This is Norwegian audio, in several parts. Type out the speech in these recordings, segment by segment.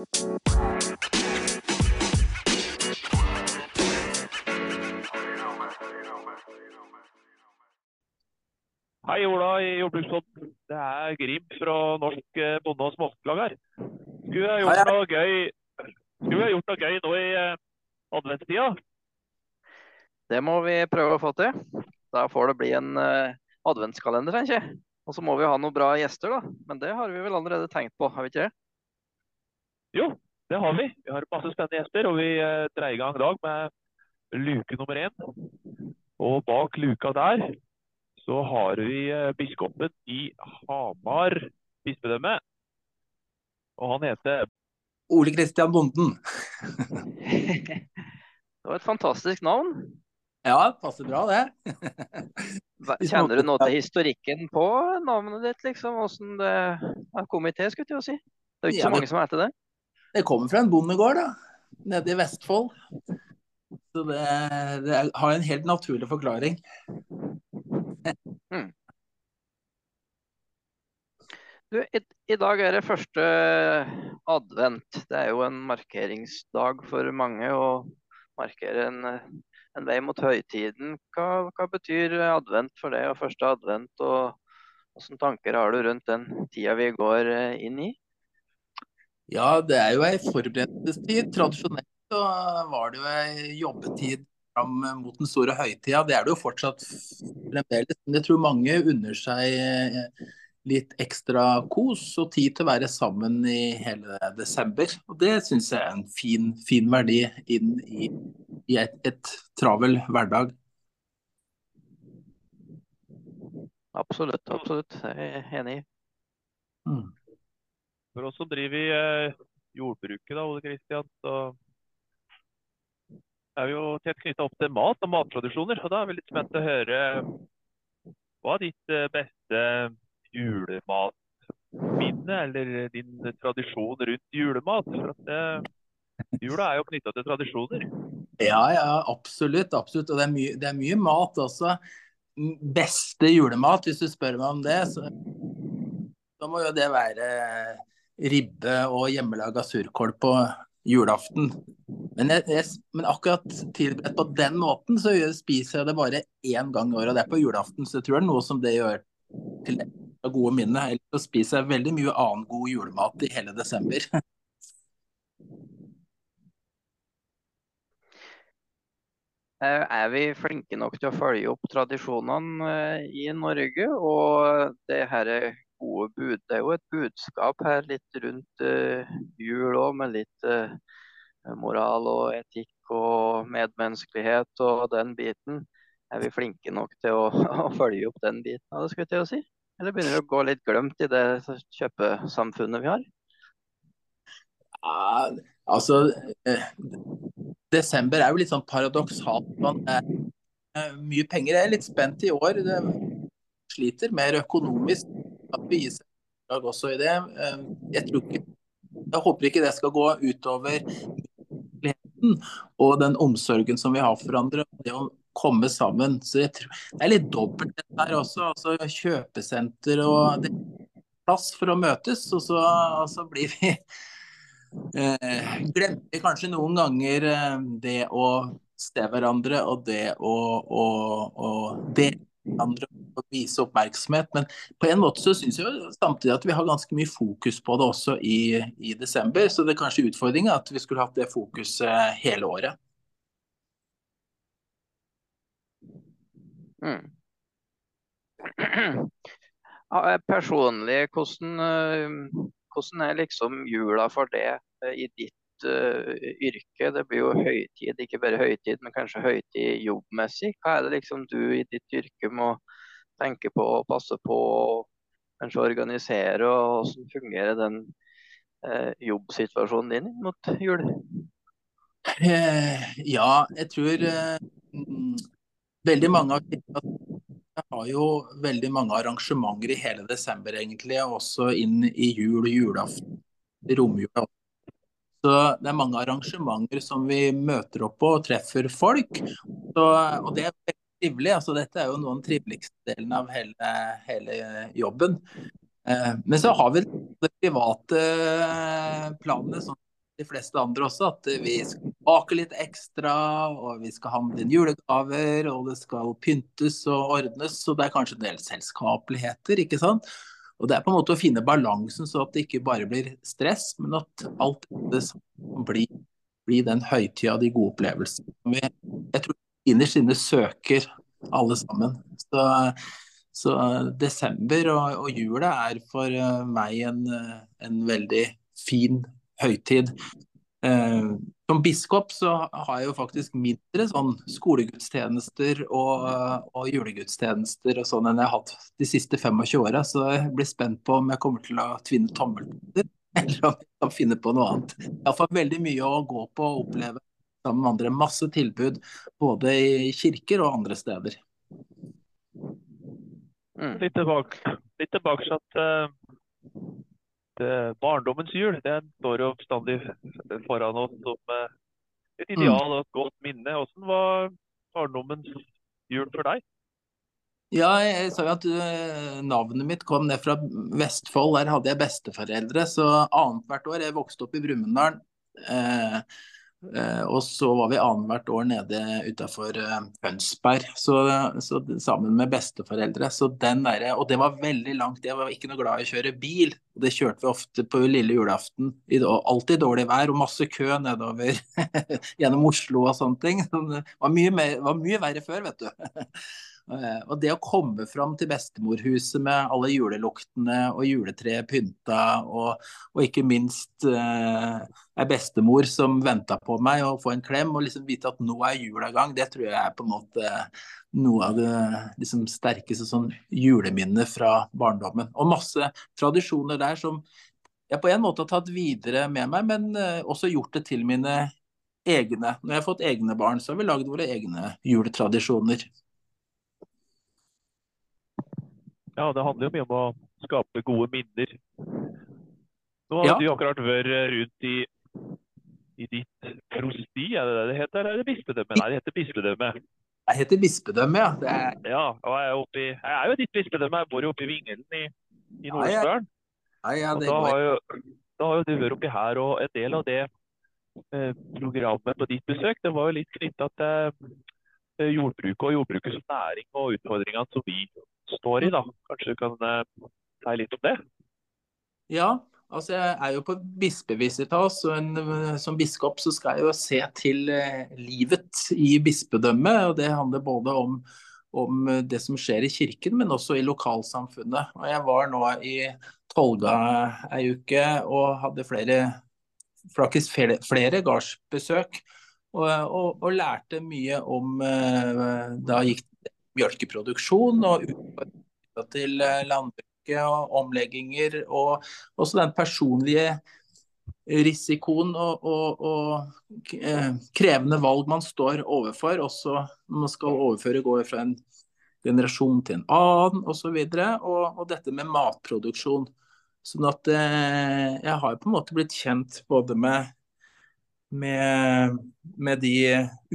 Hei Ola i Jordbrukspodden. Det er Grim fra Norsk eh, Bonde- og Småsklag her. Skulle jeg gjort noe gøy Skulle jeg gjort noe gøy nå i eh, adventstida? Det må vi prøve å få til. Da får det bli en eh, adventskalender, tenker jeg. Og så må vi ha noen bra gjester, da. Men det har vi vel allerede tenkt på, har vi ikke det? Jo, det har vi. Vi har masse spennende gjester, og vi eh, dreier i gang i dag med luke nummer én. Og bak luka der så har vi eh, biskopen i Hamar bispedømme. Og han heter Ole Kristian Bonden. Det var et fantastisk navn. Ja, passer bra det. Kjenner du noe til historikken på navnet ditt, liksom? Åssen det er kommet til, skulle jeg si. Det er jo ikke så mange som heter det. Det kommer fra en bondegård da, nede i Vestfold. Så det, det har en helt naturlig forklaring. Du, i, I dag er det første advent. Det er jo en markeringsdag for mange å markere en, en vei mot høytiden. Hva, hva betyr advent for deg, og første advent? Og hvilke tanker har du rundt den tida vi går eh, inn i? Ja, det er jo ei forberedelsestid. Tradisjonelt så var det jo ei jobbetid fram mot den store høytida. Det er det jo fortsatt fremdeles. Men jeg tror mange unner seg eh, litt ekstra kos og tid til å være sammen i hele desember. Og det syns jeg er en fin, fin verdi inn i, i et, et travel hverdag. Absolutt, absolutt. Jeg er enig. Mm. For oss som driver i eh, jordbruket, da, Ole Kristian, så er vi jo tett knytta opp til mat og mattradisjoner. Og da er vi litt spent å høre hva er ditt eh, beste julematminne, eller din tradisjon rundt julemat? For at eh, jula er jo knytta til tradisjoner. Ja, ja, absolutt. absolutt. Og det er mye, det er mye mat også. Beste julemat, hvis du spør meg om det, så, så må jo det være ribbe og hjemmelaga surkål på julaften. Men, jeg, jeg, men akkurat tilberedt på den måten, så spiser jeg det bare én gang i året, og det er på julaften. Så jeg tror det er noe som det gjør til gode minner. Ellers spiser jeg veldig mye annen god julemat i hele desember. Eh, Er vi flinke nok til å følge opp tradisjonene eh, i Norge? Og det her er gode bud, det er jo et budskap her litt rundt eh, jul òg, med litt eh, moral og etikk og medmenneskelighet og den biten. Er vi flinke nok til å, å følge opp den biten av det, skulle jeg til å si? Eller begynner det å gå litt glemt i det kjøpesamfunnet vi har? Ja, altså eh, Desember er jo litt sånn paradoksalt. Man er, mye penger. Jeg er litt spent i år. Det sliter mer økonomisk. At vi gir seg også i det. Eh, Jeg, ikke, jeg håper ikke det skal gå utover og den omsorgen som vi har for hverandre. Det å komme sammen. Så jeg tror, det er litt dobbelt dette her også. Altså kjøpesenter og det er plass for å møtes, og så, og blir vi eh, glemmer kanskje noen ganger eh, det å se hverandre og det å, å, å dele hverandre og vise oppmerksomhet. Men på en måte så syns jeg samtidig at vi har ganske mye fokus på det også i, i desember. Så det er kanskje utfordringen at vi skulle hatt det fokuset hele året. Mm. Personlig, hvordan, eh, hvordan er liksom jula for det eh, i ditt eh, yrke? Det blir jo høytid, ikke bare høytid, men kanskje høytid jobbmessig. Hva er det liksom du i ditt yrke må tenke på og passe på, og kanskje organisere, og hvordan fungerer den uh, jobbsituasjonen din mot jul? Eh, ja, jeg tror veldig mange av jeg har jo veldig mange arrangementer i hele desember, egentlig, også inn i jul og julaften, romjula. Så det er mange arrangementer som vi møter opp på og treffer folk. Så, og det er veldig trivelig. altså Dette er jo noen av den triveligste delen av hele, hele jobben. Eh, men så har vi de private planene, som de fleste andre også, at vi skal bake litt ekstra, og vi skal handle inn julegaver, og det skal pyntes og ordnes. Så det er kanskje en del selskapeligheter, ikke sant. Og det er på en måte å finne balansen, så at det ikke bare blir stress, men at alt det blir, blir den høytida av de gode opplevelsene. Jeg tror innerst inne søker alle sammen. Så, så desember og, og jula er for meg en, en veldig fin høytid. Eh, som biskop så har jeg jo faktisk mindre sånn skolegudstjenester og, og julegudstjenester og sånn enn jeg har hatt de siste 25 åra, så jeg blir spent på om jeg kommer til å tvinne tommeltotter, eller om jeg kan finne på noe annet. Iallfall veldig mye å gå på og oppleve sammen med andre. Masse tilbud både i kirker og andre steder. Mm. Litt tilbake, litt tilbake at uh, Eh, barndommens jul den står jo bestandig foran oss som eh, et mm. ideal og et godt minne. Hvordan var barndommens jul for deg? Ja, jeg sa jo at uh, navnet mitt kom ned fra Vestfold. Der hadde jeg besteforeldre. Så annethvert år Jeg vokste opp i Brumunddal. Eh, og så var vi annethvert år nede utafor eh, Hønsberg, så, sammen med besteforeldre. Der, og det var veldig langt. Jeg var ikke noe glad i å kjøre bil. og Det kjørte vi ofte på lille julaften. Alltid dårlig vær og masse kø nedover gjennom Oslo og sånne ting. Det var mye, mer, var mye verre før, vet du. Eh, og det å komme fram til bestemorhuset med alle juleluktene og juletreet pynta, og, og, ikke minst eh, bestemor som venta på meg, og få en klem og liksom vite at nå er jula i gang, det tror jeg er på en måte noe av det liksom, sterkeste sånn juleminnet fra barndommen. Og masse tradisjoner der som jeg på en måte har tatt videre med meg, men eh, også gjort det til mine egne. Når jeg har fått egne barn, så har vi lagd våre egne juletradisjoner. Ja, det handler jo mye om å skape gode minner. Nå har ja. du akkurat vært rundt i, i ditt prosti, er det det det heter? Eller er det bispedømme? Nei, det heter bispedømme. Det heter bispedømme, ja. Er... Ja, og jeg er, oppe i, jeg er jo ditt bispedømme. Jeg bor jo oppe i Vingelen i, i Nord-Østerdalen. Ja, ja. da, har jo, da har jo du vært oppi her, og en del av det eh, programmet på ditt besøk, det var jo litt knytta til eh, jordbruket og jordbruket som næring og utfordringene som vi står i. da. Kanskje du kan uh, si litt om det? Ja, altså jeg er jo på bispevisitas, og en, som biskop så skal jeg jo se til uh, livet i bispedømmet. og Det handler både om, om, det som skjer i kirken, men også i lokalsamfunnet. Og Jeg var nå i Tolga ei uke og hadde flere, faktisk flere, flere gardsbesøk. Og, og, og, lærte mye om Da gikk mjølkeproduksjon og til eh, landbruket og omlegginger. Og også den personlige risikoen og, og, og, eh, krevende valg man står overfor, også når man skal overføre gård fra en generasjon til en annen osv. Og, og, og dette med matproduksjon. Sånn at eh, jeg har på en måte blitt kjent både med, med, med de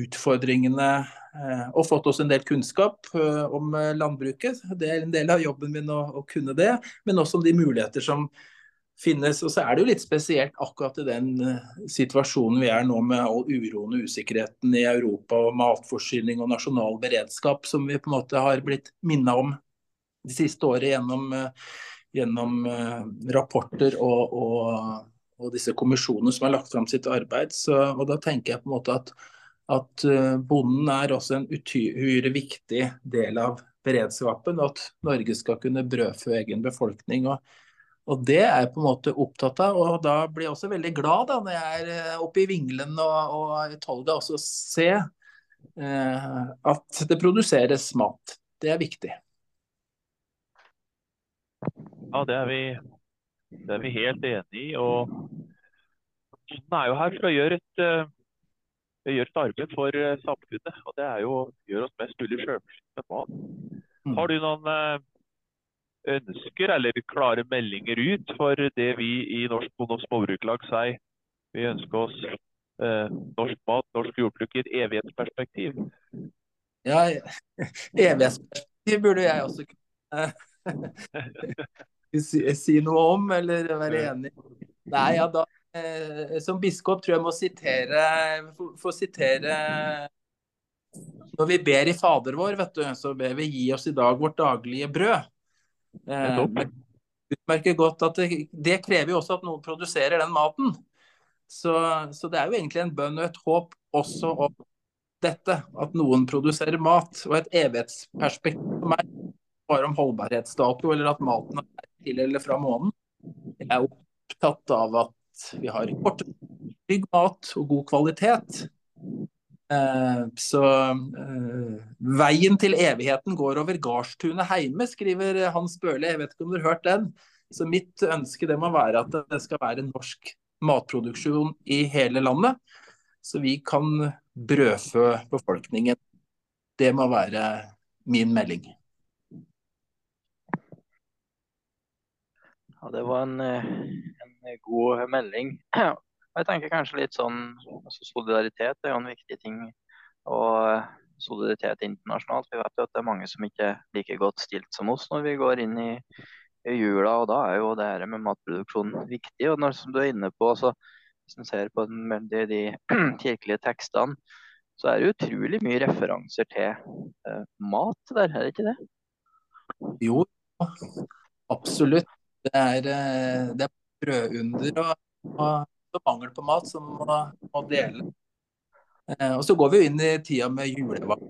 utfordringene og fått oss en del kunnskap eh, om eh, landbruket. Det er en del av jobben min å, å, kunne det, men også om de muligheter som finnes. Og så er det jo litt spesielt akkurat i den situasjonen vi er nå med all uroen og usikkerheten i Europa og matforsyning og nasjonal beredskap, som vi på en måte har blitt minna om de siste året gjennom, gjennom rapporter og, og, og, disse kommisjonene som har lagt fram sitt arbeid. Så, og da tenker jeg på en måte at at eh, bonden er også en uhyre viktig del av beredskapen. Og at Norge skal kunne brødfø egen befolkning. Og, og, det er jeg på en måte opptatt av. Og da blir jeg også veldig glad da, når jeg er eh, oppe i Vingelen og, og i Tolga også se eh, at det produseres mat. Det er viktig. Ja, det er vi, det er vi helt enig i. Og bonden er jo her for å gjøre et uh gjør et arbeid for eh, samfunnet. og Det er jo gjør oss mest mulig selvforsynt med. Mm. Har du noen eh, ønsker eller klare meldinger ut for det vi i Norsk Bonde- og Småbrukerlag sier? Vi ønsker oss eh, norsk mat, norsk jordbruk i et evighetsperspektiv. Ja, evighetsperspektiv burde jeg også kunne si, si, noe om, eller være enig. Nei, ja, da som biskop tror jeg må sitere få, få sitere Når vi ber i Fader vår, vet du, så ber vi gi oss i dag vårt daglige brød. Eh, utmerker godt at det, det krever jo også at noen produserer den maten. Så, så det er jo egentlig en bønn og et håp også om dette, at noen produserer mat. Og et evighetsperspektiv for meg, bare om holdbarhetsdato eller at maten er til eller fra månen. Jeg er opptatt av at vi har kort, trygg mat og god kvalitet. Eh, så eh, veien til evigheten går over gardstunet heime, skriver Hans Børli. Jeg vet ikke om dere har hørt den. Så mitt ønske det må være at det skal være norsk matproduksjon i hele landet. Så vi kan brødfø befolkningen. Det må være min melding. Ja, det var eh, en god melding. Jeg tenker kanskje litt sånn altså Solidaritet er jo en viktig ting. Og eh, solidaritet internasjonalt. Vi vet jo at det er mange som ikke er like godt stilt som oss når vi går inn i, i jula. Og da er jo det her med matproduksjon viktig. Og når, som du er inne på, så, hvis en ser på den, de, de kirkelige tekstene, så er det utrolig mye referanser til eh, mat der, er det ikke det? Jo, absolutt. Det er, eh, det er brødunder og, og mangel på mat som må, må dele. Eh, og så går vi jo inn i tida med julevakt.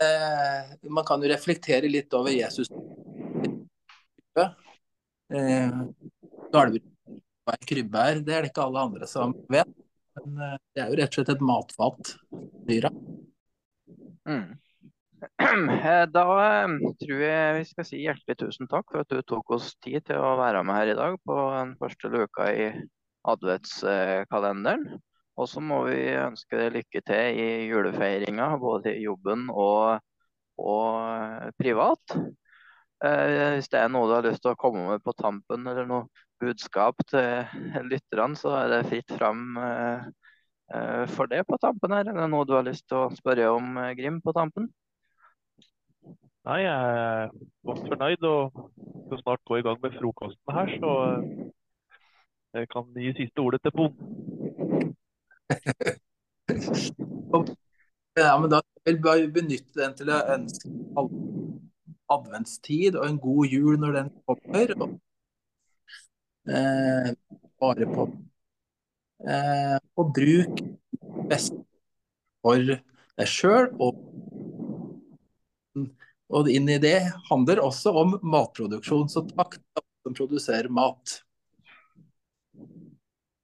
Eh, man kan jo reflektere litt over Jesus. Eh, er, det er det ikke alle andre som vet. Men eh, det er jo rett og slett et matfat. Dyra. Mm. Eh, Da eh, tror jeg vi skal si hjertelig tusen takk for at du tok oss tid til å være med her i dag på den første luka i adventskalenderen. Og så må vi ønske deg lykke til i julefeiringa, både i jobben og, og eh, privat. Hvis det er noe du har lyst til å komme med på tampen, eller noe budskap til lytterne, så er det fritt fram for det på tampen her. Er det noe du har lyst til å spørre om, Grim, på tampen? Nei, jeg er godt fornøyd og skal snart gå i gang med frokosten her, så eh, jeg kan gi siste ordet til bonden. Ja, men da vil jeg benytte den til å ønske alle adventstid og en god jul når den kommer. Og, eh, bare på eh, Og bruk best for deg sjøl. Og, og inn i det handler også om matproduksjon. Så takk til alle som produserer mat.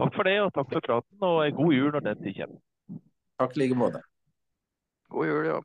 Takk for det, og takk for praten, og en god jul når den tid kommer. Takk i like måte. God jul, ja.